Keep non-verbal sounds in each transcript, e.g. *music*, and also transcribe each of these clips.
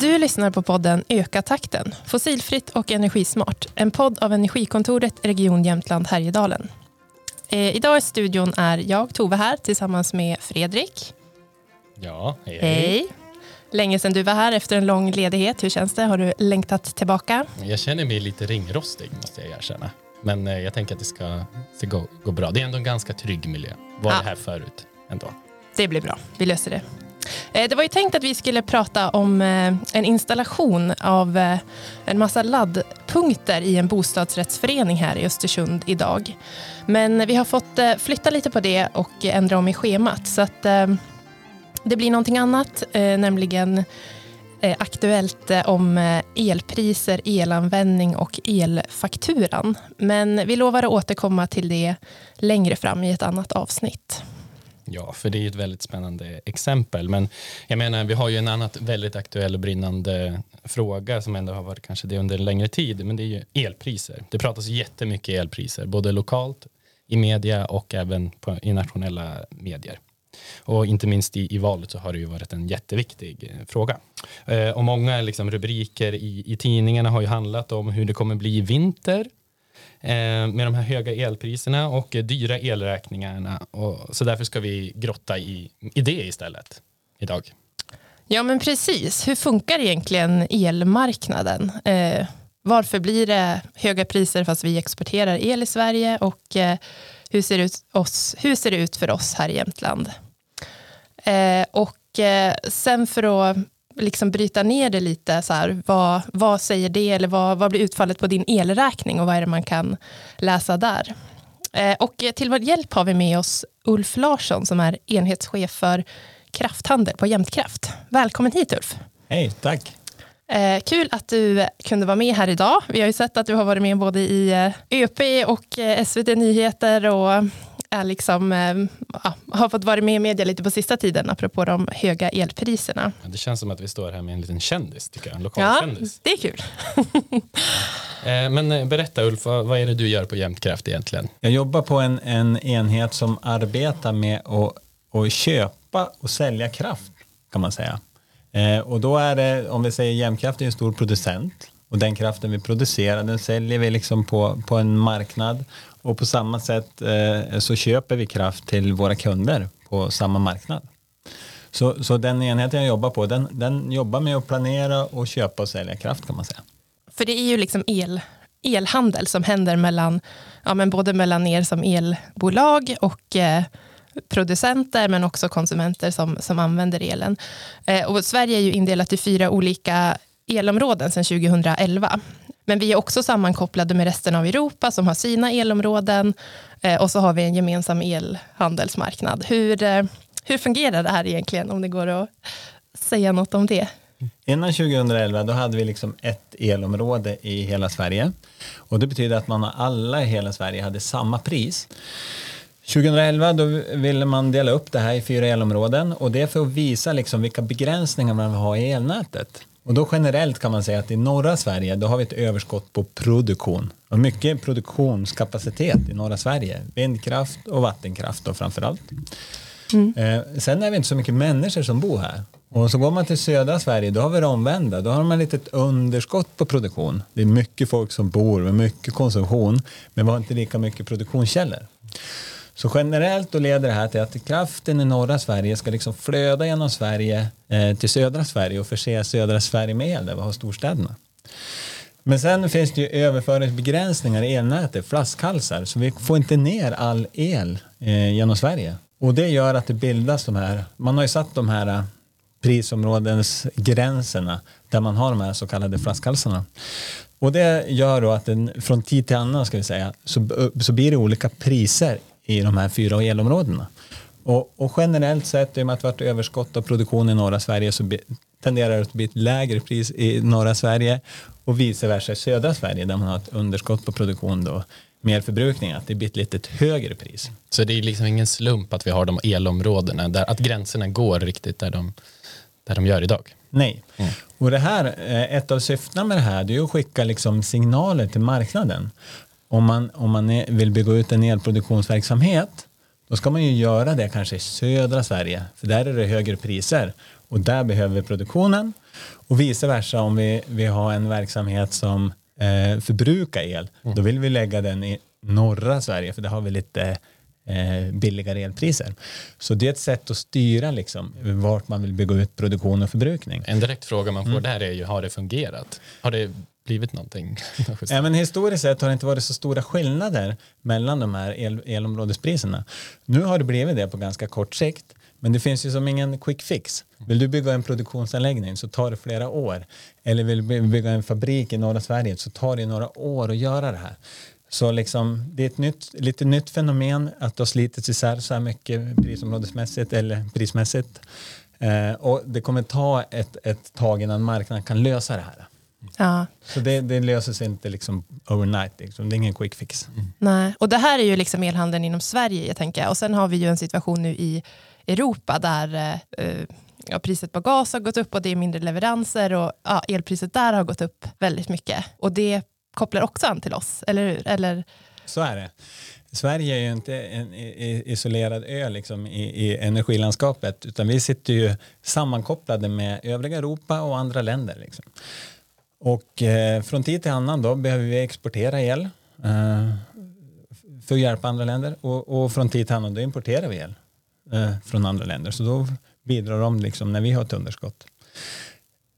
Du lyssnar på podden Öka takten, fossilfritt och energismart. En podd av Energikontoret Region Jämtland Härjedalen. Eh, idag i studion är jag, Tove, här tillsammans med Fredrik. Ja, hej, Hej. Länge sedan du var här efter en lång ledighet. Hur känns det? Har du längtat tillbaka? Jag känner mig lite ringrostig måste jag erkänna. Men eh, jag tänker att det ska, ska gå, gå bra. Det är ändå en ganska trygg miljö. Var Ja. det här förut ändå. Det blir bra. Vi löser det. Eh, det var ju tänkt att vi skulle prata om eh, en installation av eh, en massa laddpunkter i en bostadsrättsförening här i Östersund idag. Men vi har fått flytta lite på det och ändra om i schemat. Så att det blir någonting annat, nämligen aktuellt om elpriser, elanvändning och elfakturan. Men vi lovar att återkomma till det längre fram i ett annat avsnitt. Ja, för det är ett väldigt spännande exempel. Men jag menar, vi har ju en annat väldigt aktuell och brinnande fråga som ändå har varit kanske det under en längre tid. Men det är ju elpriser. Det pratas jättemycket elpriser, både lokalt, i media och även på, i nationella medier. Och inte minst i, i valet så har det ju varit en jätteviktig eh, fråga. Eh, och många liksom, rubriker i, i tidningarna har ju handlat om hur det kommer bli i vinter Eh, med de här höga elpriserna och eh, dyra elräkningarna. Och, så därför ska vi grotta i, i det istället idag. Ja, men precis. Hur funkar egentligen elmarknaden? Eh, varför blir det höga priser fast vi exporterar el i Sverige? Och eh, hur, ser det ut oss, hur ser det ut för oss här i Jämtland? Eh, och eh, sen för att liksom bryta ner det lite, så här, vad, vad säger det? Eller vad, vad blir utfallet på din elräkning? Och vad är det man kan läsa där? Eh, och till vår hjälp har vi med oss Ulf Larsson som är enhetschef för krafthandel på Jämtkraft. Välkommen hit Ulf. Hej, tack. Eh, kul att du kunde vara med här idag. Vi har ju sett att du har varit med både i eh, ÖP och eh, SVT Nyheter och är liksom, eh, ja, har fått vara med i media lite på sista tiden apropå de höga elpriserna. Ja, Det känns som att vi står här med en liten kändis, tycker jag. En lokal Ja, kändis. det är kul. *laughs* Eh, men eh, berätta Ulf, vad, är det du gör på Jämtkraft egentligen? Jag jobbar på en, en enhet som arbetar med att, att köpa och sälja kraft kan man säga. Och då är det, om vi säger Jämtkraft är en stor producent och den kraften vi producerar den säljer vi liksom på, på en marknad och på samma sätt eh, så köper vi kraft till våra kunder på samma marknad. Så, så den enheten jag jobbar på den, den jobbar med att planera och köpa och sälja kraft kan man säga. För det är ju liksom el, elhandel som händer mellan, ja, men både mellan er som elbolag och eh, producenter men också konsumenter som, som använder elen. Eh, och Sverige är ju indelat i fyra olika elområden sedan 2011. Men vi är också sammankopplade med resten av Europa som har sina elområden eh, och så har vi en gemensam elhandelsmarknad. Hur, eh, hur fungerar det här egentligen om det går att säga något om det? Innan 2011 då hade vi liksom ett elområde i hela Sverige. Och det betyder att man alla i hela Sverige hade samma pris. 2011 då ville man dela upp det här i fyra elområden och det är för att visa liksom vilka begränsningar man har i elnätet. Och då generellt kan man säga att i norra Sverige då har vi ett överskott på produktion. Och mycket produktionskapacitet i norra Sverige. Vindkraft och vattenkraft då framförallt. Eh, sen är vi inte så mycket människor som bor här. Och så går man till södra Sverige, då har vi det omvända. Då har man lite ett underskott på produktion. Det är mycket folk som bor med mycket konsumtion, men vi har inte lika mycket produktionskällor. Så generellt då leder det här till att kraften i norra Sverige ska liksom flöda genom Sverige eh, till södra Sverige och förse södra Sverige med el där vi har storstäderna. Men sen finns det ju överföringsbegränsningar i elnätet, flaskhalsar, så vi får inte ner all el eh, genom Sverige. Och det gör att det bildas de här, man har ju satt de här eh, prisområdesgränserna där man har de här så kallade flaskhalsarna. Och det gör då att den, från tid till annan ska vi säga, så, så blir det olika priser i de här fyra elområdena. Och, och generellt sett, i och med att har ett överskott av produktion i norra Sverige så be, tenderar det att bli ett lägre pris i norra Sverige och vice versa i södra Sverige där man har ett underskott på produktion då mer förbrukning, att det blir ett lite högre pris. Så det är liksom ingen slump att vi har de elområdena, där, att gränserna går riktigt där de, där de gör idag. Nej. Och det här, eh, ett av syftena med det här det är att skicka liksom signaler till marknaden. Om man, om man är, vill bygga ut en elproduktionsverksamhet då ska man ju göra det kanske i södra Sverige för där är det högre priser och där behöver vi produktionen. Och vice versa om vi, vi har en verksamhet som eh, förbrukar el, mm. då vill vi lägga den i norra Sverige för där har vi lite eh, billigare elpriser. Så det är ett sätt att styra liksom, vart man vill bygga ut produktion och förbrukning. En direkt fråga man får mm. där är ju, har det fungerat? Har det blivit någonting? *laughs* ja, men historiskt sett har det inte varit så stora skillnader mellan de här el elområdespriserna. Nu har det blivit det på ganska kort sikt. Men det finns ju som ingen quick fix. Vill du bygga en produktionsanläggning så tar det flera år. Eller vill du bygga en fabrik i norra Sverige så tar det några år att göra det här. Så liksom, det är ett nytt, lite nytt fenomen att det har slitits isär så här mycket prisområdesmässigt eller prismässigt. Eh, och det kommer ta ett, ett tag innan marknaden kan lösa det här. Ja. Så det, det löser sig inte liksom overnight, liksom. det är ingen quick fix. Mm. Nej, och det här är ju liksom elhandeln inom Sverige, jag tänker. och sen har vi ju en situation nu i Europa där eh, ja, priset på gas har gått upp och det är mindre leveranser och ja, elpriset där har gått upp väldigt mycket. Och det kopplar också an till oss, eller hur? Eller... Så är det. Sverige är ju inte en isolerad ö liksom i, i energilandskapet utan vi sitter ju sammankopplade med övriga Europa och andra länder. Liksom. Och eh, från tid till annan då behöver vi exportera el eh, för att hjälpa andra länder och, och, från tid till annan då importerar vi el eh, från andra länder. Så då bidrar de liksom när vi har ett underskott.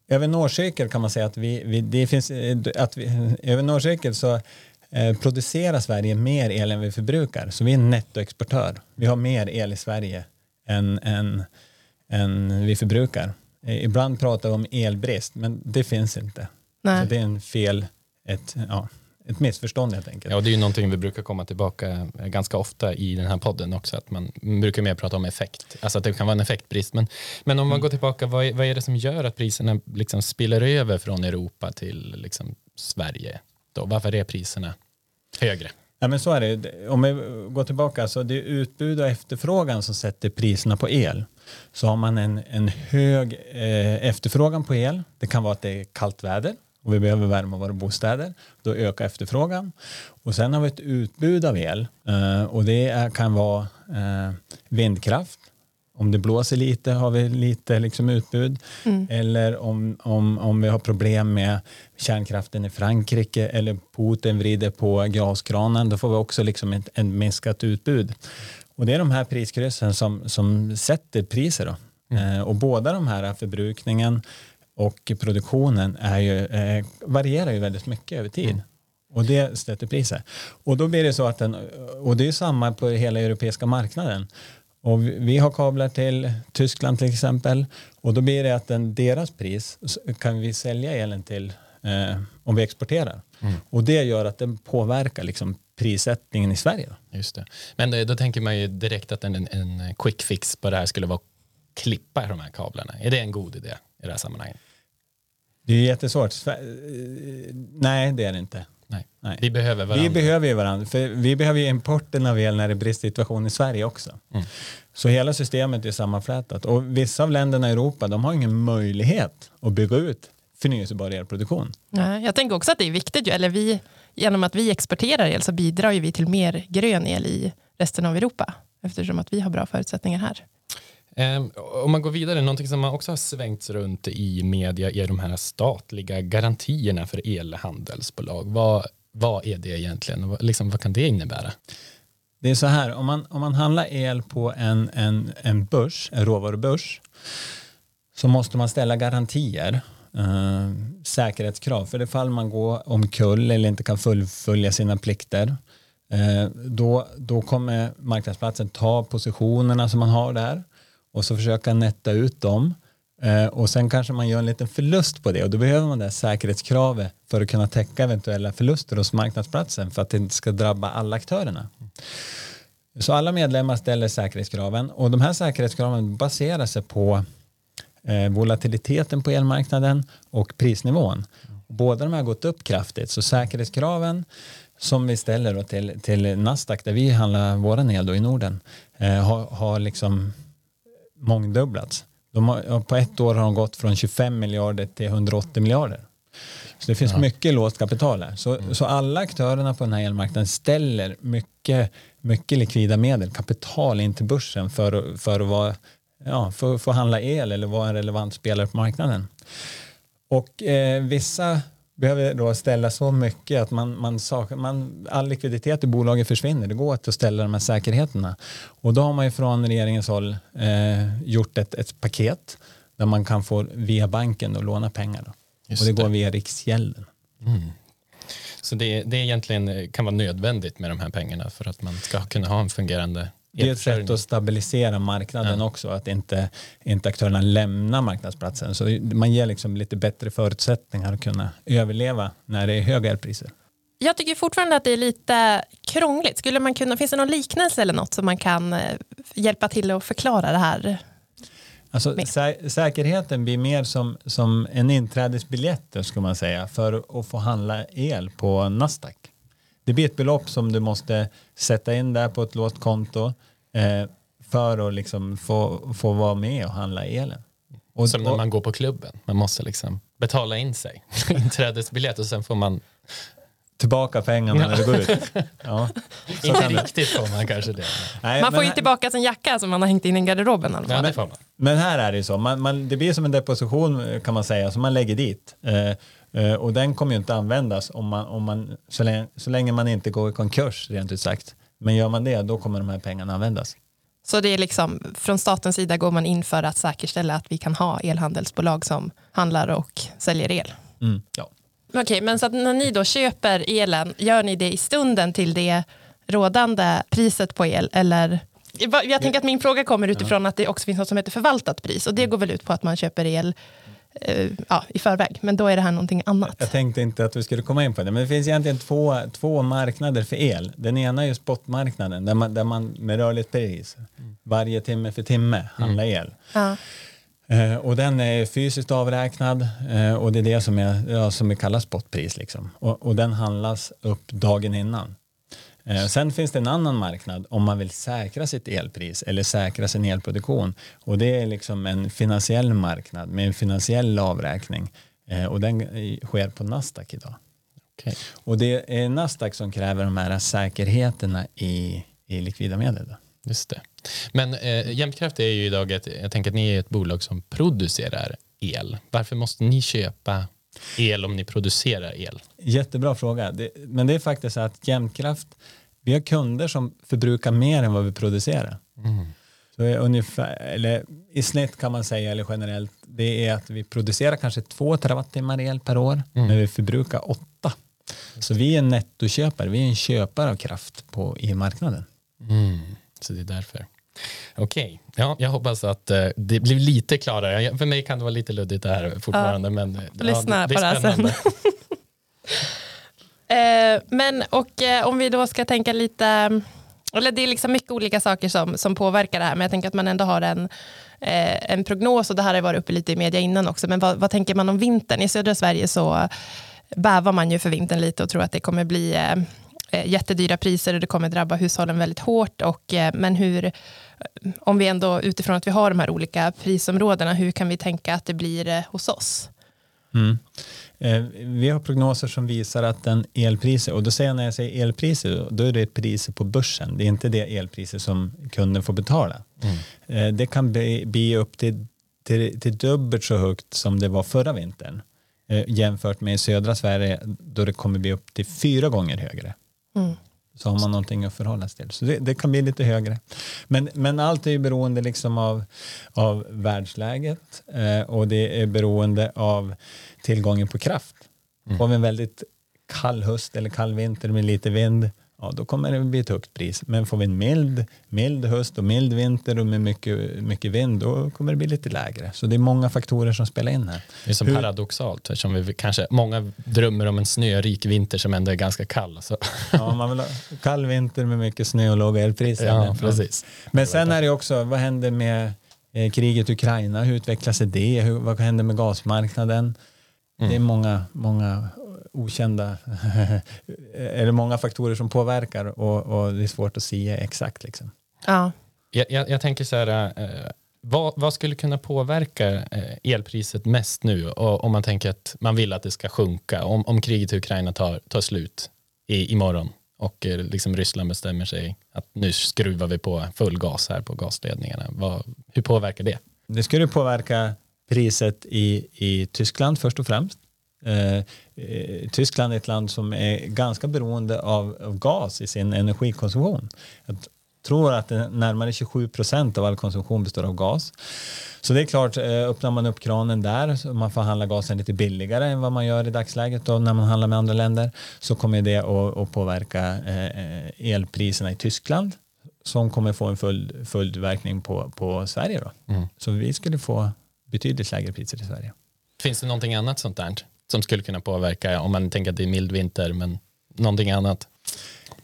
Över en årscykel kan man säga att vi, vi det finns, eh, att vi, över nårcykel så eh, producerar Sverige mer el än vi förbrukar. Så vi är en nettoexportör. Vi har mer el i Sverige än, än, än vi förbrukar. Eh, ibland pratar vi om elbrist, men det finns inte. Nej. Så det är en fel, ett, ja, ett missförstånd helt enkelt. Ja, det är ju någonting vi brukar komma tillbaka ganska ofta i den här podden också, att man brukar mer prata om effekt, alltså att det kan vara en effektbrist. Men, men om man mm. går tillbaka, vad är, vad är det som gör att priserna liksom spiller över från Europa till liksom Sverige? Då? Varför är priserna högre? Ja, men så är det. Om vi går tillbaka, så det är utbud och efterfrågan som sätter priserna på el. Så har man en, en hög eh, efterfrågan på el, det kan vara att det är kallt väder, och vi behöver värma våra bostäder, då ökar efterfrågan. Och sen har vi ett utbud av el eh, och det kan vara eh, vindkraft. Om det blåser lite har vi lite liksom utbud. Mm. Eller om, om, om vi har problem med kärnkraften i Frankrike eller Putin vrider på gaskranen, då får vi också liksom ett, ett minskat utbud. Och det är de här priskryssen som, som sätter priser. Då. Mm. Eh, och båda de här, förbrukningen och produktionen är ju, eh, varierar ju väldigt mycket över tid. Mm. Och det sätter priser. Och då blir det så att den, och det är samma på hela europeiska marknaden. Och vi har kablar till Tyskland till exempel och då blir det att den, deras pris kan vi sälja elen till eh, om vi exporterar. Mm. Och det gör att den påverkar liksom prissättningen i Sverige. Just det. Men då, då tänker man ju direkt att en, en quick fix på det här skulle vara att klippa de här kablarna. Är det en god idé i det här sammanhanget? Det är jättesvårt. Nej, det är det inte. Nej. Nej. Vi behöver varandra. Vi behöver ju varandra. För vi behöver ju importen av el när det är bristsituation i Sverige också. Mm. Så hela systemet är sammanflätat. Och vissa av länderna i Europa de har ingen möjlighet att bygga ut förnyelsebar elproduktion. Nej, jag tänker också att det är viktigt. Eller vi, genom att vi exporterar el så bidrar vi till mer grön el i resten av Europa. Eftersom att vi har bra förutsättningar här. Um, om man går vidare, någonting som man också har svängts runt i media är de här statliga garantierna för elhandelsbolag. Vad, vad är det egentligen? Liksom, vad kan det innebära? Det är så här, om man, om man handlar el på en, en, en börs, en råvarubörs, så måste man ställa garantier, eh, säkerhetskrav. För det fall man går omkull eller inte kan fullfölja sina plikter, eh, då, då kommer marknadsplatsen ta positionerna som man har där och så försöka netta ut dem eh, och sen kanske man gör en liten förlust på det och då behöver man det här säkerhetskravet för att kunna täcka eventuella förluster hos marknadsplatsen för att det inte ska drabba alla aktörerna. Så alla medlemmar ställer säkerhetskraven och de här säkerhetskraven baserar sig på eh, volatiliteten på elmarknaden och prisnivån. Båda de har gått upp kraftigt så säkerhetskraven som vi ställer till, till Nasdaq där vi handlar våran el då i Norden eh, har, har liksom mångdubblats. De har, på ett år har de gått från 25 miljarder till 180 miljarder. Så det finns ja. mycket låst kapital här. Så, mm. så alla aktörerna på den här elmarknaden ställer mycket, mycket likvida medel, kapital in till börsen för, för att vara ja, få, få handla el eller vara en relevant spelare på marknaden. Och eh, vissa behöver då ställa så mycket att man, man, sak, man, all likviditet i bolaget försvinner. Det går inte att ställa de här säkerheterna. Och då har man ju från regeringens håll eh, gjort ett, ett paket där man kan få via banken och låna pengar. Då. och det går via Riksgälden. Mm. Så det, det egentligen eh, kan vara nödvändigt med de här pengarna för att man ska kunna ha en fungerande det är ett sätt att stabilisera marknaden ja. också, att inte, inte aktörerna lämnar marknadsplatsen. Så man ger liksom lite bättre förutsättningar att kunna överleva när det är höga elpriser. Jag tycker fortfarande att det är lite krångligt. Skulle man kunna, finns det någon liknelse eller något som man kan eh, hjälpa till att förklara det här? Alltså, sä säkerheten blir mer som, som en inträdesbiljett ska man säga, för att få handla el på Nasdaq. Det blir ett belopp som du måste sätta in där på ett låst konto eh, för att liksom få, få vara med och handla elen. Och, som när man går på klubben, man måste liksom betala in sig, *laughs* inträdesbiljett och sen får man tillbaka pengarna när det går ut. Ja, *laughs* Inte riktigt får man kanske det. Nej, man får ju tillbaka sin jacka som man har hängt in i garderoben. Ja, det får man. Men här är det ju så, man, man, det blir som en deposition kan man säga, som man lägger dit. Eh, och den kommer ju inte användas om man, om man, så, länge, så länge man inte går i konkurs rent ut sagt. Men gör man det, då kommer de här pengarna användas. Så det är liksom, från statens sida går man in för att säkerställa att vi kan ha elhandelsbolag som handlar och säljer el? Mm, ja. Okej, okay, men så att när ni då köper elen, gör ni det i stunden till det rådande priset på el? Eller? Jag tänker att min fråga kommer utifrån ja. att det också finns något som heter förvaltat pris och det går väl ut på att man köper el Eh, ja, i förväg. Men då är det här någonting annat. Jag tänkte inte att vi skulle komma in på det, men det finns egentligen två, två marknader för el. Den ena är spotmarknaden där man, där man med rörligt pris varje timme för timme handlar mm. el. Ja. Eh, och den är fysiskt avräknad eh, och det är det som, är, ja, som vi kallar spotpris. Liksom. Och, och den handlas upp dagen innan. Eh, sen finns det en annan marknad om man vill säkra sitt elpris eller säkra sin elproduktion. Och det är liksom en finansiell marknad med en finansiell avräkning. Eh, och den sker på Nasdaq idag. Okay. Och det är Nasdaq som kräver de här säkerheterna i, i likvida medel. Då. Just det. Men eh, Jämtkraft är ju idag ett, jag tänker att ni är ett bolag som producerar el. Varför måste ni köpa el om ni producerar el? Jättebra fråga. Det, men det är faktiskt så att Jämtkraft vi har kunder som förbrukar mer än vad vi producerar. Mm. Så ungefär, eller I snitt kan man säga, eller generellt, det är att vi producerar kanske två terawattimmar el per år, mm. men vi förbrukar åtta. Så vi är en nettoköpare, vi är en köpare av kraft på e-marknaden. Mm. Så det är därför. Okej, ja, jag hoppas att uh, det blir lite klarare. För mig kan det vara lite luddigt det här fortfarande. Men, ja, Lyssna det, det är på det här sen. *laughs* Eh, men och eh, om vi då ska tänka lite, eller det är liksom mycket olika saker som, som påverkar det här, men jag tänker att man ändå har en, eh, en prognos och det här har varit uppe lite i media innan också, men vad, vad tänker man om vintern? I södra Sverige så bävar man ju för vintern lite och tror att det kommer bli jättedyra priser och det kommer drabba hushållen väldigt hårt. Och, men hur, om vi ändå utifrån att vi har de här olika prisområdena, hur kan vi tänka att det blir hos oss? Mm. Eh, vi har prognoser som visar att den elpriser, och då säger jag när jag säger elpriser, då är det priser på börsen. Det är inte det elpriser som kunden får betala. Mm. Eh, det kan bli, bli upp till, till, till, dubbelt så högt som det var förra vintern eh, jämfört med södra Sverige då det kommer bli upp till fyra gånger högre. Mm. Så har man någonting att förhålla sig till. Så det, det, kan bli lite högre. Men, men allt är ju beroende liksom av, av världsläget eh, och det är beroende av tillgången på kraft. Mm. Får vi en väldigt kall höst eller kall vinter med lite vind, ja, då kommer det bli ett högt pris. Men får vi en mild, mild höst och mild vinter och med mycket, mycket vind, då kommer det bli lite lägre. Så det är många faktorer som spelar in här. Det är som Hur? paradoxalt, eftersom vi kanske, många drömmer om en snörik vinter som ändå är ganska kall. Så. Ja, man vill ha kall vinter med mycket snö och låga elpriser. Ja, precis. Men sen är det också, vad händer med eh, kriget i Ukraina? Hur utvecklar sig det? Hur, vad händer med gasmarknaden? Mm. Det är många, många okända, *laughs* eller många faktorer som påverkar och, och, det är svårt att säga exakt. Liksom. Ja. Jag, jag, jag tänker så här, eh, vad, vad, skulle kunna påverka eh, elpriset mest nu och, om man tänker att man vill att det ska sjunka, om, om kriget i Ukraina tar, tar slut i, imorgon och eh, liksom Ryssland bestämmer sig att nu skruvar vi på full gas här på gasledningarna. Vad, hur påverkar det? Det skulle påverka priset i, i Tyskland först och främst. Eh, eh, Tyskland är ett land som är ganska beroende av, av gas i sin energikonsumtion. Jag tror att närmare 27 procent av all konsumtion består av gas. Så det är klart, eh, öppnar man upp kranen där så man får handla gasen lite billigare än vad man gör i dagsläget då när man handlar med andra länder så kommer det att, att påverka elpriserna i Tyskland som kommer få en full, följdverkning på, på Sverige. Då. Mm. Så vi skulle få betydligt lägre priser i Sverige. Finns det någonting annat sånt där som skulle kunna påverka om man tänker att det är mild vinter men någonting annat?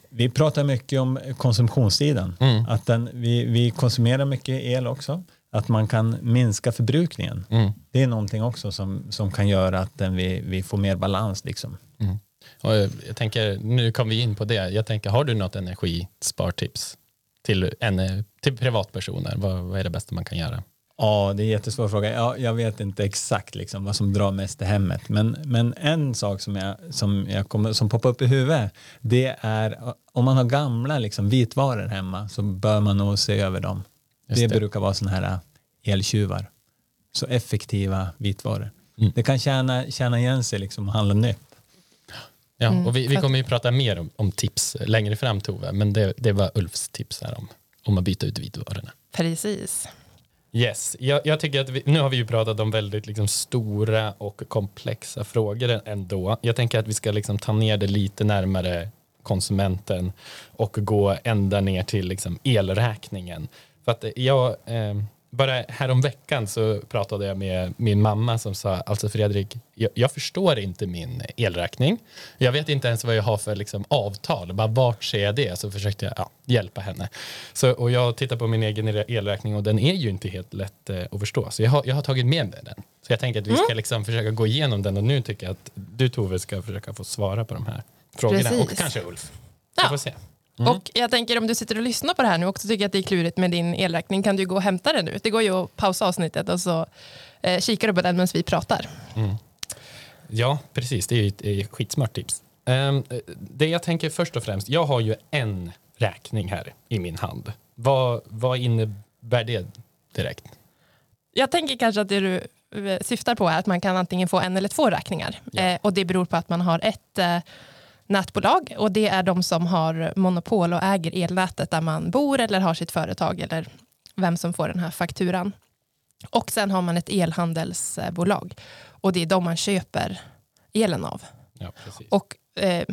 Vi pratar mycket om konsumtionstiden. Mm. Att den, vi, vi konsumerar mycket el också. Att man kan minska förbrukningen. Mm. Det är någonting också som, som kan göra att den, vi, vi får mer balans. Liksom. Mm. Och jag tänker, nu kom vi in på det. Jag tänker, har du något energispartips till, en, till privatpersoner? Vad, vad är det bästa man kan göra? Ja, det är en jättesvår fråga. Ja, jag vet inte exakt liksom vad som drar mest i hemmet. Men, men en sak som, jag, som, jag kommer, som poppar upp i huvudet det är om man har gamla liksom, vitvaror hemma så bör man nog se över dem. Det, det, brukar vara sådana här eltjuvar. Så effektiva vitvaror. Mm. Det kan tjäna, tjäna igen sig liksom, att handla nytt. Ja, mm, och vi, vi kommer ju prata mer om, om, tips längre fram Tove, men det, det var Ulfs tips här om, om att byta ut vitvarorna. Precis. Yes, jag, jag tycker att vi, nu har vi ju pratat om väldigt liksom stora och komplexa frågor ändå. Jag tänker att vi ska liksom ta ner det lite närmare konsumenten och gå ända ner till liksom elräkningen. För att jag, eh, bara häromveckan så pratade jag med min mamma som sa, alltså Fredrik, jag, jag, förstår inte min elräkning. Jag vet inte ens vad jag har för liksom, avtal, bara vart ser jag det? Så försökte jag ja, hjälpa henne. Så, och jag tittar på min egen elräkning och den är ju inte helt lätt eh, att förstå. Så jag har, jag har tagit med mig den. Så jag tänker att vi ska mm. liksom försöka gå igenom den och nu tycker jag att du Tove ska försöka få svara på de här frågorna. Precis. Och kanske Ulf. Vi ja. får se. Mm. Och jag tänker om du sitter och lyssnar på det här nu och också tycker att det är klurigt med din elräkning kan du gå och hämta den nu. Det går ju att pausa avsnittet och så eh, kikar du på den medan vi pratar. Mm. Ja, precis. Det är ett, ett skitsmart tips. Um, det jag tänker först och främst, jag har ju en räkning här i min hand. Vad, vad innebär det direkt? Jag tänker kanske att det du eh, syftar på är att man kan antingen få en eller två räkningar. Ja. Eh, och det beror på att man har ett eh, nätbolag och det är de som har monopol och äger elnätet där man bor eller har sitt företag eller vem som får den här fakturan. Och sen har man ett elhandelsbolag och det är de man köper elen av. Ja, och eh,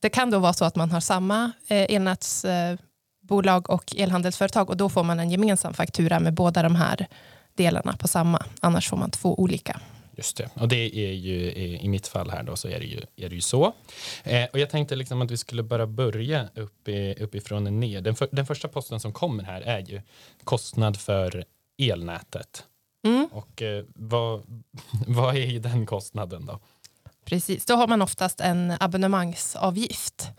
Det kan då vara så att man har samma eh, elnätsbolag och elhandelsföretag och då får man en gemensam faktura med båda de här delarna på samma. Annars får man två olika. Just det, och det är ju i mitt fall här då så är det ju, är det ju så. Eh, och jag tänkte liksom att vi skulle bara börja upp uppifrån och ner. Den, för, den första posten som kommer här är ju kostnad för elnätet. Mm. Och eh, vad, *laughs* vad är den kostnaden då? Precis, då har man oftast en abonnemangsavgift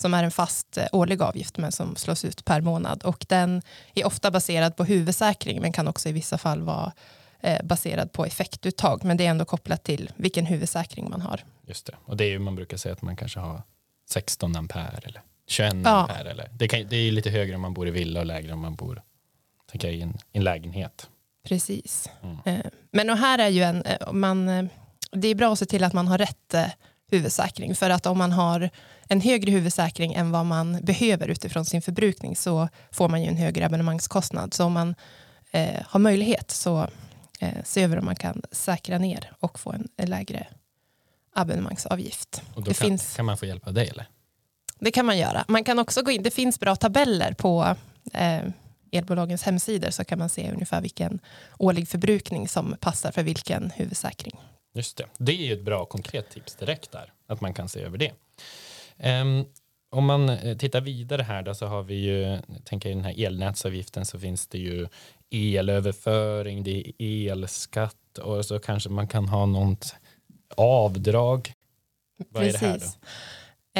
som är en fast eh, årlig avgift men som slås ut per månad och den är ofta baserad på huvudsäkring men kan också i vissa fall vara eh, baserad på effektuttag, men det är ändå kopplat till vilken huvudsäkring man har. Just det, och det är ju man brukar säga att man kanske har 16 ampere eller 21 ja. ampere. Eller, det, kan, det är lite högre om man bor i villa och lägre om man bor tänker jag, i en, en lägenhet. Precis. Mm. Eh, men och här är ju en, eh, man, det är bra att se till att man har rätt eh, huvudsäkring, för att om man har en högre huvudsäkring än vad man behöver utifrån sin förbrukning så får man ju en högre abonnemangskostnad. Så om man eh, har möjlighet så eh, se över om man kan säkra ner och få en, lägre abonnemangsavgift. Och då det kan, finns, kan man få hjälp av dig eller? Det kan man göra. Man kan också gå in, det finns bra tabeller på eh, elbolagens hemsidor så kan man se ungefär vilken årlig förbrukning som passar för vilken huvudsäkring. Just det. Det är ett bra konkret tips direkt där, att man kan se över det. Um, om man eh, tittar vidare här då så har vi ju, tänker i den här elnätsavgiften så finns det ju elöverföring, det är elskatt och så kanske man kan ha något avdrag. Vad Precis. är det här då?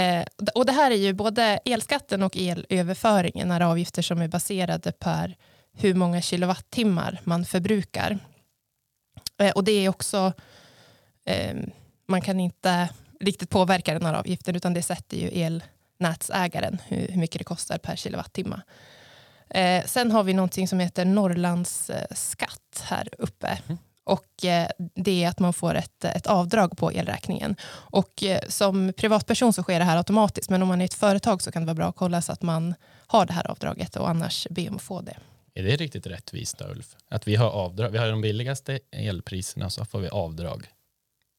Eh, och det här är ju både elskatten och elöverföringen är avgifter som är baserade per hur många kilowattimmar man förbrukar. Eh, och det är också, eh, man kan inte riktigt påverka den här avgiften utan det sätter ju el nätsägaren hur, hur mycket det kostar per kilowattimme. Eh, sen har vi någonting som heter Norrlandsskatt här uppe. Mm. Och eh, det är att man får ett, ett avdrag på elräkningen. Och eh, som privatperson så sker det här automatiskt, men om man är ett företag så kan det vara bra att kolla så att man har det här avdraget och annars be om att få det. Är det riktigt rättvist då, Ulf? Att vi har avdrag, vi har de billigaste elpriserna så får vi avdrag.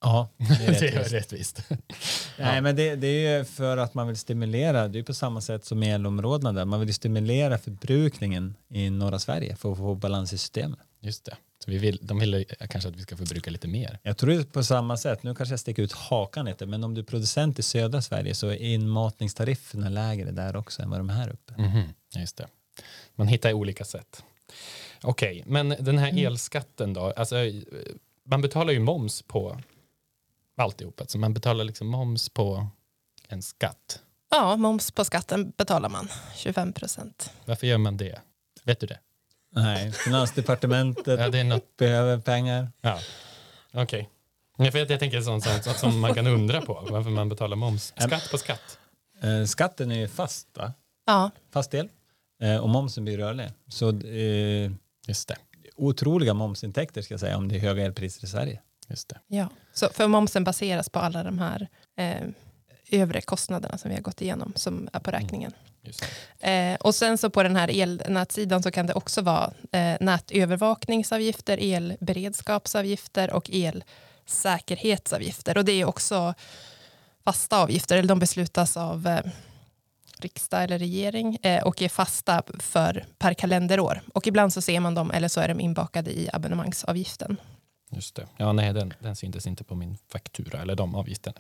Ja, *laughs* det är det är rättvist. *laughs* Nej, men det, det är ju för att man vill stimulera, det är på samma sätt som elområdena där, man vill stimulera förbrukningen i norra Sverige för att få balans i systemet. Just det. Så vi vill, de vill kanske att vi ska förbruka lite mer. Jag tror det är på samma sätt, nu kanske jag sticker ut hakan lite, men om du är producent i södra Sverige så är inmatningstarifferna lägre där också än vad de är här uppe. Mhm, Just det. Man hittar olika sätt. Okej, men den här elskatten då? Alltså, man betalar ju moms på alltihop. Alltså man betalar liksom moms på en skatt. Ja, moms på skatten betalar man, 25 procent. Varför gör man det? Vet du det? Nej, Finansdepartementet Ja, det är något. behöver pengar. Ja. Okej. Okay. Jag, jag tänker sånt, sånt, sånt som man kan undra på. Varför man betalar moms. Skatt på skatt. Eh, skatten är ju fast, va? Ja, fast del eh, och momsen blir rörlig. Så eh, Just det. otroliga momsintäkter ska jag säga om det är höga elpriser i Sverige. Just det. ja. Så för momsen baseras på alla de här eh, övre kostnaderna som vi har gått igenom som är på räkningen. Just det. Eh, och sen så på den här elnätsidan så kan det också vara eh, nätövervakningsavgifter, elberedskapsavgifter och elsäkerhetsavgifter. Och det är också fasta avgifter, eller de beslutas av eh, riksdag eller regering eh, och är fasta för per kalenderår. Och ibland så ser man dem eller så är de inbakade i abonnemangsavgiften. Just det. Ja, nej, den, den syntes inte på min faktura eller de avgifterna.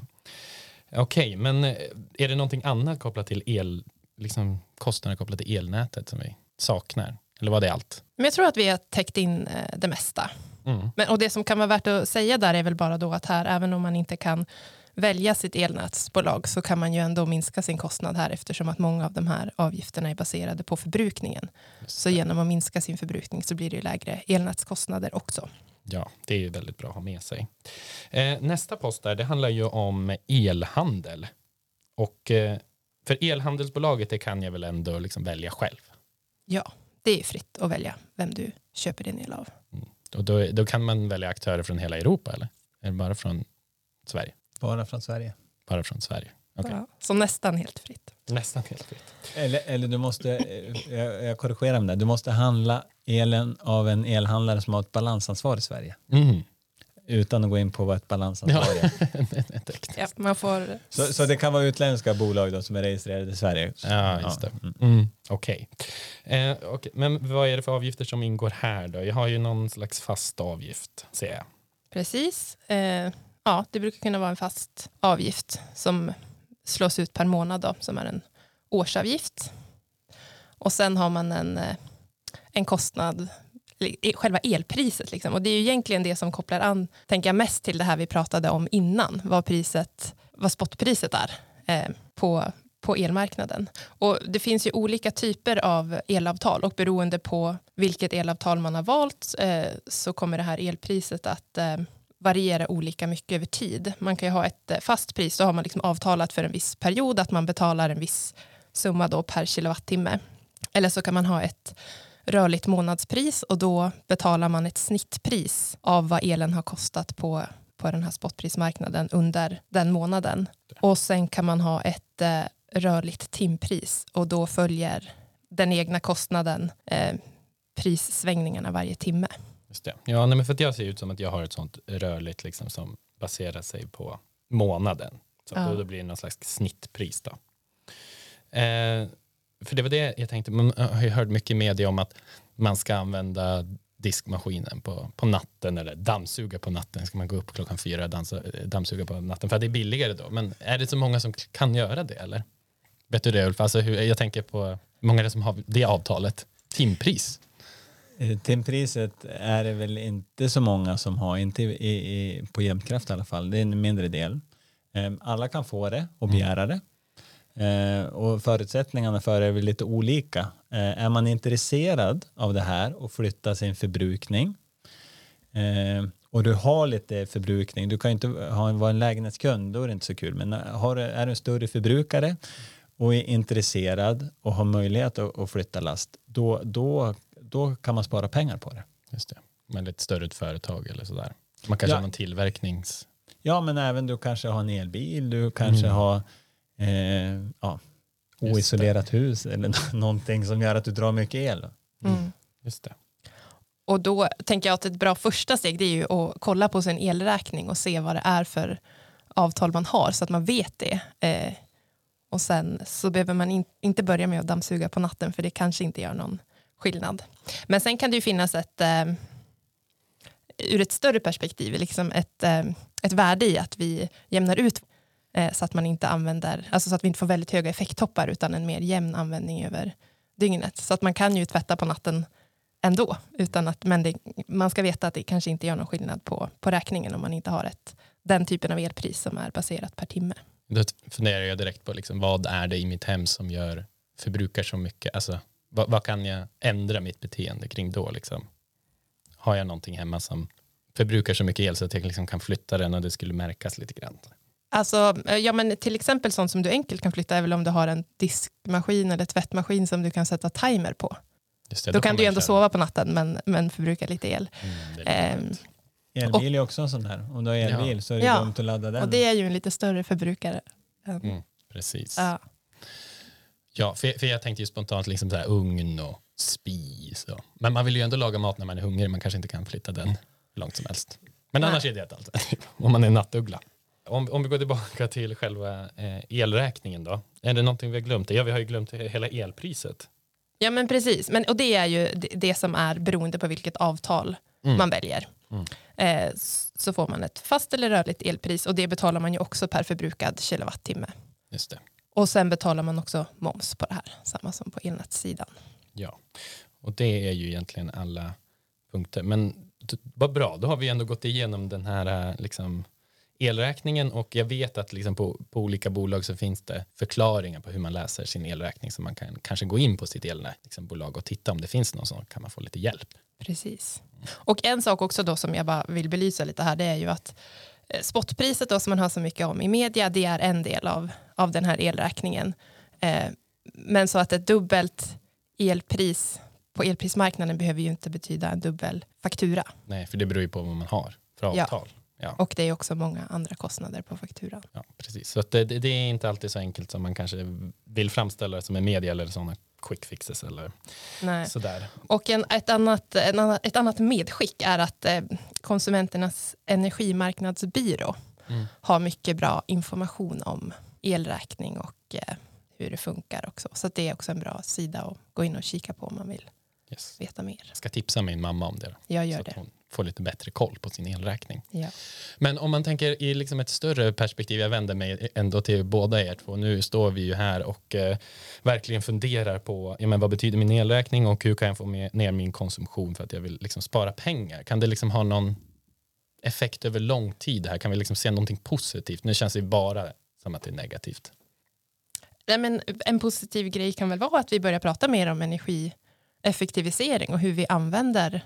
Okej, men eh, är det någonting annat kopplat till el, liksom kostnader kopplat till elnätet som vi saknar? Eller var det allt? Men jag tror att vi har täckt in eh, det mesta. Mm. Men, och det som kan vara värt att säga där är väl bara då att här, även om man inte kan välja sitt elnätsbolag så kan man ju ändå minska sin kostnad här eftersom att många av de här avgifterna är baserade på förbrukningen. Så genom att minska sin förbrukning så blir det ju lägre elnätskostnader också. Ja, det är ju väldigt bra att ha med sig. Eh, nästa post där, det handlar ju om elhandel. Och eh, för elhandelsbolaget, det kan jag väl ändå liksom välja själv. Ja, det är fritt att välja vem du köper din el av. Och då, då kan man välja aktörer från hela Europa, eller? Eller bara från Sverige? Bara från Sverige. Bara från Sverige. Ja, så nästan helt fritt. Nästan helt fritt. Eller, eller du måste, eh, jag, jag korrigerar med det, du måste handla elen av en elhandlare som har ett balansansvar i Sverige. Mm. Utan att gå in på vad ett balansansvar är. *laughs* Tekniskt. Ja, man får... Så, så det kan vara utländska bolag då som är registrerade i Sverige. Ja, just det. mm. Mm. Okej. Eh, okej. Men vad är det för avgifter som ingår här då? Jag har ju någon slags fast avgift, ser jag. Precis. Eh, ja, det brukar kunna vara en fast avgift som slås ut per månad då, som är en årsavgift. Och sen har man en, eh, en kostnad, själva elpriset. Liksom. Och det är ju egentligen det som kopplar an, tänker jag mest till det här vi pratade om innan, vad, priset, vad spotpriset är eh, på, på elmarknaden. Och det finns ju olika typer av elavtal och beroende på vilket elavtal man har valt eh, så kommer det här elpriset att eh, variera olika mycket över tid. Man kan ju ha ett eh, fast pris, då har man liksom avtalat för en viss period att man betalar en viss summa då per kilowattimme. Eller så kan man ha ett rörligt månadspris och då betalar man ett snittpris av vad elen har kostat på, på den här spotprismarknaden under den månaden. Och sen kan man ha ett eh, rörligt timpris och då följer den egna kostnaden eh, prissvängningarna varje timme. Just det. Ja, nej, men för att jag ser ut som att jag har ett sånt rörligt liksom, som baserar sig på månaden. Så Ja. då, då blir det någon slags snittpris. Då. Eh, för det var det jag tänkte, man har ju hört mycket i media om att man ska använda diskmaskinen på, på natten eller dammsuga på natten. Ska man gå upp klockan fyra och dansa, dammsuga på natten för att det är billigare då. Men är det så många som kan göra det eller? Vet du det Ulf? Alltså, hur, jag tänker på många som har det avtalet. Timpris. Eh, Timpriset är det väl inte så många som har, inte i, i, på Jämtkraft i alla fall. Det är en mindre del. Eh, Alla kan få det och begära det. Eh, Och förutsättningarna för det är väl lite olika. Eh, Är man intresserad av det här och flytta sin förbrukning eh, och du har lite förbrukning, du kan inte ha vara en lägenhetskund, då är det inte så kul, men har, du- är du en större förbrukare och är intresserad och har möjlighet att, att flytta last, då, då, då kan man spara pengar på det. Just det. Men ett större företag eller sådär. Man kanske Ja. har någon tillverknings... Ja, men även du kanske har en elbil, du kanske Mm. har eh, ja, oisolerat hus eller nå- någonting som gör att du drar mycket el. Mm. Just det. Och då tänker jag att ett bra första steg det är ju att kolla på sin elräkning och se vad det är för avtal man har så att man vet det. Eh, och sen så behöver man in, inte börja med att dammsuga på natten för det kanske inte gör någon skillnad. Men sen kan det ju finnas ett eh, ur ett större perspektiv, liksom ett, eh, ett värde i att vi jämnar ut eh, så att man inte använder, alltså så att vi inte får väldigt höga effekttoppar utan en mer jämn användning över dygnet. Så att man kan ju tvätta på natten ändå. Utan att, men det, man ska veta att det kanske inte gör någon skillnad på, på räkningen om man inte har ett, den typen av elpris som är baserat per timme. Då funderar jag direkt på liksom, vad är det i mitt hem som gör förbrukar så mycket? Alltså, vad, vad kan jag ändra mitt beteende kring då? Liksom? Har jag någonting hemma som förbrukar så mycket el så att jag liksom kan flytta den och det skulle märkas lite grann? Alltså, eh, ja, men till exempel sånt som du enkelt kan flytta är väl om du har en diskmaskin eller tvättmaskin som du kan sätta timer på. Just det, Då, kan får du ju ändå köra. sova på natten men, men förbrukar lite el. Mm, det är lite Ehm, skönt. Elbil är också en sån där. Om du har elbil så är det Ja. dumt att ladda den. och det är ju en lite större förbrukare. Mm, precis. Ja. Ja, för, för jag tänkte ju spontant liksom så här ugn och spis. Och, men man vill ju ändå laga mat när man är hungrig. Man kanske inte kan flytta den hur långt som helst. Men Nej. annars är det ett alternativ. *laughs* Om man är nattuggla. Om, om vi går tillbaka till själva eh, elräkningen då. Är det någonting vi har glömt? Ja, vi har ju glömt hela elpriset. Ja men precis, men, och det är ju det, det som är beroende på vilket avtal Mm. man väljer. Mm. Eh, så får man ett fast eller rörligt elpris och det betalar man ju också per förbrukad kilowattimme. Just det. Och sen betalar man också moms på det här, samma som på elnätssidan. Ja, och det är ju egentligen alla punkter. Men vad bra, då har vi ändå gått igenom den här eh, liksom, elräkningen och jag vet att liksom, på, på olika bolag så finns det förklaringar på hur man läser sin elräkning så man kan kanske gå in på sitt elbolag liksom, och titta om det finns någon så kan man få lite hjälp. Precis. Och en sak också då som jag bara vill belysa lite här det är ju att spotpriset då som man hör så mycket om i media det är en del av, av den här elräkningen. Eh, men så att ett dubbelt elpris på elprismarknaden behöver ju inte betyda en dubbel faktura. Nej, för det beror ju på vad man har för Ja. avtal. Ja. Och det är också många andra kostnader på fakturan. Ja, precis. Så det, det, det är inte alltid så enkelt som man kanske vill framställa det som en media eller sådana quick fixes eller Nej. sådär. Och en, ett, annat, en annat, ett annat medskick är att eh, Konsumenternas energimarknadsbyrå Mm. har mycket bra information om elräkning och eh, hur det funkar också. Så det är också en bra sida att gå in och kika på om man vill Yes. veta mer. Jag ska tipsa min mamma om det. Jag gör det. hon får lite bättre koll på sin elräkning. Ja. Men om man tänker i liksom ett större perspektiv, jag vänder mig ändå till båda er två. Nu står vi ju här och eh, verkligen funderar på ja, men vad betyder min elräkning och hur kan jag få med, ner min konsumtion för att jag vill liksom spara pengar. Kan det liksom ha någon effekt över lång tid här? Kan vi liksom se någonting positivt? Nu känns det bara som att det är negativt. Nej, men en positiv grej kan väl vara att vi börjar prata mer om energieffektivisering och hur vi använder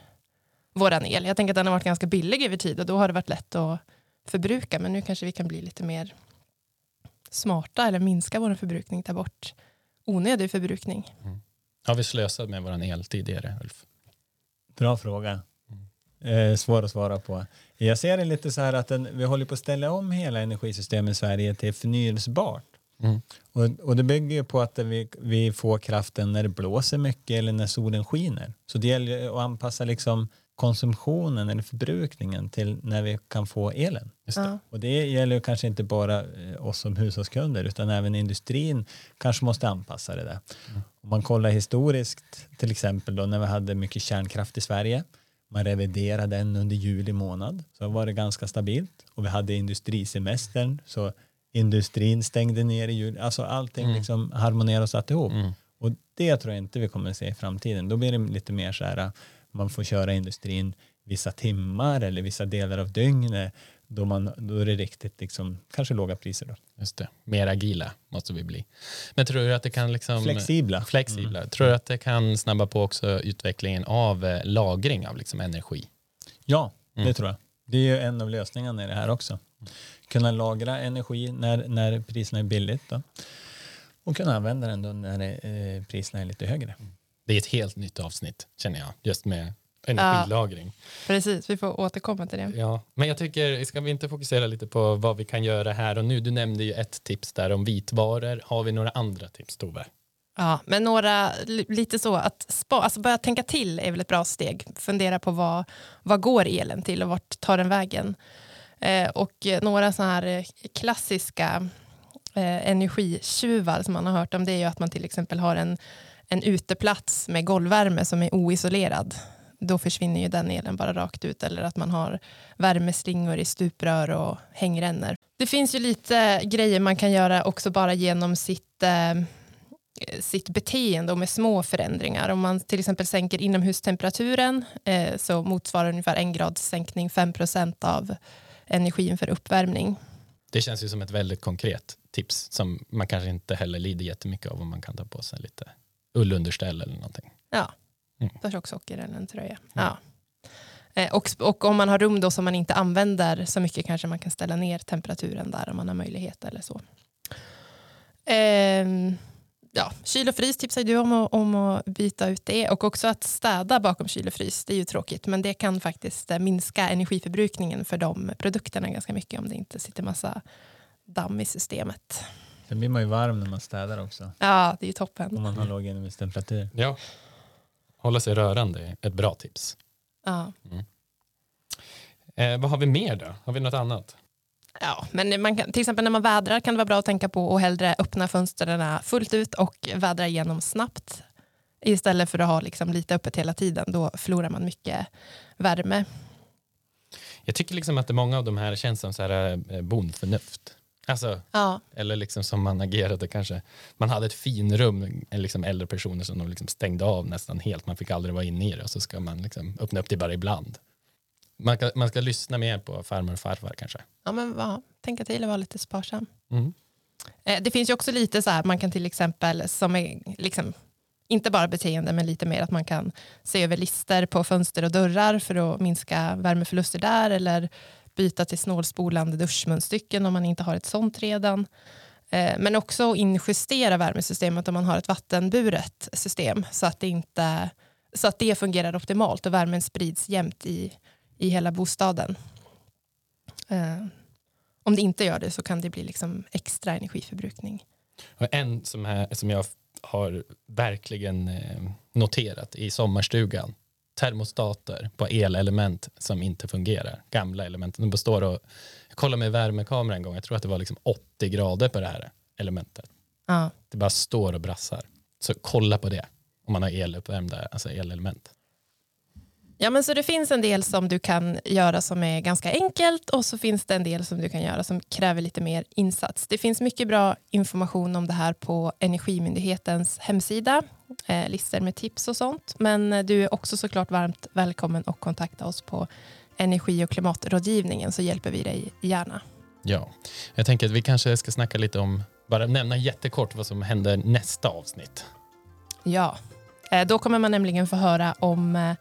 våran el. Jag tänker att den har varit ganska billig över tid och då har det varit lätt att förbruka men nu kanske vi kan bli lite mer smarta eller minska vår förbrukning, ta bort onödig förbrukning. Har vi slösat med vår el tidigare, Ulf? Bra fråga. Eh, svår att svara på. Jag ser det lite så här att den, vi håller på att ställa om hela energisystemet i Sverige till förnyelsebart. Mm. Och, och det bygger ju på att vi, vi får kraften när det blåser mycket eller när solen skiner. Så det gäller att anpassa liksom konsumtionen eller förbrukningen till när vi kan få elen. Det. Och det gäller kanske inte bara eh, oss som hushållskunder utan även industrin kanske måste anpassa det där. Om man kollar historiskt till exempel då när vi hade mycket kärnkraft i Sverige man reviderade den under juli månad så var det ganska stabilt och vi hade industrisemestern så industrin stängde ner i juli. Alltså allting Mm. liksom harmonerade och satt ihop. Mm. Och det tror jag inte vi kommer att se i framtiden. Då blir det lite mer så här man får köra industrin vissa timmar eller vissa delar av dygnet då, man, då är det riktigt liksom, kanske låga priser då. Just det. Mer agila måste vi bli. Men tror du att det kan liksom... Flexibla. flexibla. Tror du att det kan snabba på också utvecklingen av eh, lagring av liksom energi? Ja, Mm. det tror jag. Det är ju en av lösningarna i det här också. Kunna lagra energi när, när priserna är billigt. Då. och kunna använda den då när eh, priserna är lite högre. Det är ett helt nytt avsnitt känner jag, just med energilagring. Precis, vi får återkomma till det. Ja, men jag tycker, ska vi inte fokusera lite på vad vi kan göra här och nu? Du nämnde ju ett tips där om vitvaror. Har vi några andra tips, Tove? Ja, men några, li- lite så att spa, alltså börja tänka till är väl ett bra steg. Fundera på vad, vad går elen till och vart tar den vägen? Eh, och några sådana här eh, klassiska eh, energitjuvar som man har hört om det är ju att man till exempel har en, en uteplats med golvvärme som är oisolerad. Då försvinner ju den elen bara rakt ut. Eller att man har värmeslingor i stuprör och hängrännor. Det finns ju lite grejer man kan göra också bara genom sitt eh, sitt beteende och med små förändringar. Om man till exempel sänker inomhustemperaturen eh, så motsvarar ungefär en grads sänkning 5% av energin för uppvärmning. Det känns ju som ett väldigt konkret tips som man kanske inte heller lider jättemycket av om man kan ta på sig lite ullunderställ eller någonting. Ja, Mm. ta tjocksocker eller en tröja. Ja. Eh, och, och om man har rum då som man inte använder så mycket kanske man kan ställa ner temperaturen där om man har möjlighet eller så. Ehm, ja, kyl och frys tipsar du om, att- om att byta ut det och också att städa bakom kyl och frys. Det är ju tråkigt men det kan faktiskt eh, minska energiförbrukningen för de produkterna ganska mycket om det inte sitter massa damm i systemet. Sen blir man ju varm när man städar också. Ja, det är ju toppen. Om man har låg inomhustemperatur. Ja. Hålla sig rörande är ett bra tips. Ja. Eh, vad har vi mer då? Har vi något annat? Ja, men man kan, till exempel när man vädrar kan det vara bra att tänka på att hellre öppna fönstren fullt ut och vädra igenom snabbt istället för att ha liksom lite öppet hela tiden. Då förlorar man mycket värme. Jag tycker liksom att det många av de här känns som så här eh, bondförnuft. Alltså, Ja, eller liksom som man agerade kanske. Man hade ett finrum, liksom äldre personer som de liksom stängde av nästan helt. Man fick aldrig vara inne i det och så ska man liksom öppna upp det bara ibland. Man, kan, man ska lyssna mer på farmor och farfar kanske. ja men ja, tänka till och vara lite sparsam. Mm. Eh, Det finns ju också lite så här, man kan till exempel, som är liksom, inte bara beteende, men lite mer att man kan se över lister på fönster och dörrar för att minska värmeförluster där, eller byta till snålspolande duschmunstycken om man inte har ett sånt redan. Eh, men också att injustera värmesystemet om man har ett vattenburet system, så att det, inte, så att det fungerar optimalt och värmen sprids jämnt i, i hela bostaden. Eh, om det inte gör det så kan det bli liksom extra energiförbrukning. Och en som, här, som jag har verkligen eh, noterat i sommarstugan. Termostater på elelement som inte fungerar. Gamla element. De består och, jag kollade med värmekamera en gång. Jag tror att det var liksom 80 grader på det här elementet. Ja. Det bara står och brassar. Så kolla på det om man har eluppvärmda alltså elelement. ja, men så det finns en del som du kan göra som är ganska enkelt och så finns det en del som du kan göra som kräver lite mer insats. Det finns mycket bra information om det här på Energimyndighetens hemsida, eh, listor med tips och sånt. Men eh, du är också såklart varmt välkommen att kontakta oss på Energi och klimatrådgivningen så hjälper vi dig gärna. Ja, jag tänker att vi kanske ska snacka lite om, bara nämna jättekort vad som händer nästa avsnitt. Ja, eh, då kommer man nämligen få höra om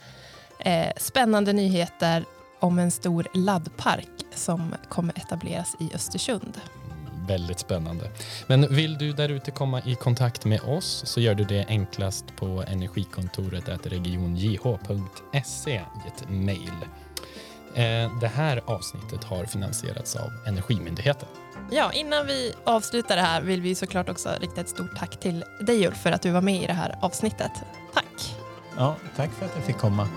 eh, spännande nyheter om en stor laddpark som kommer etableras i Östersund. Väldigt spännande. Men vill du där ute komma i kontakt med oss så gör du det enklast på energikontoret regionjh.se i ett mejl. Eh, Det här avsnittet har finansierats av Energimyndigheten. Ja, innan vi avslutar det här vill vi såklart också rikta ett stort tack till dig Ulf för att du var med i det här avsnittet. Tack! Ja, tack för att jag fick komma.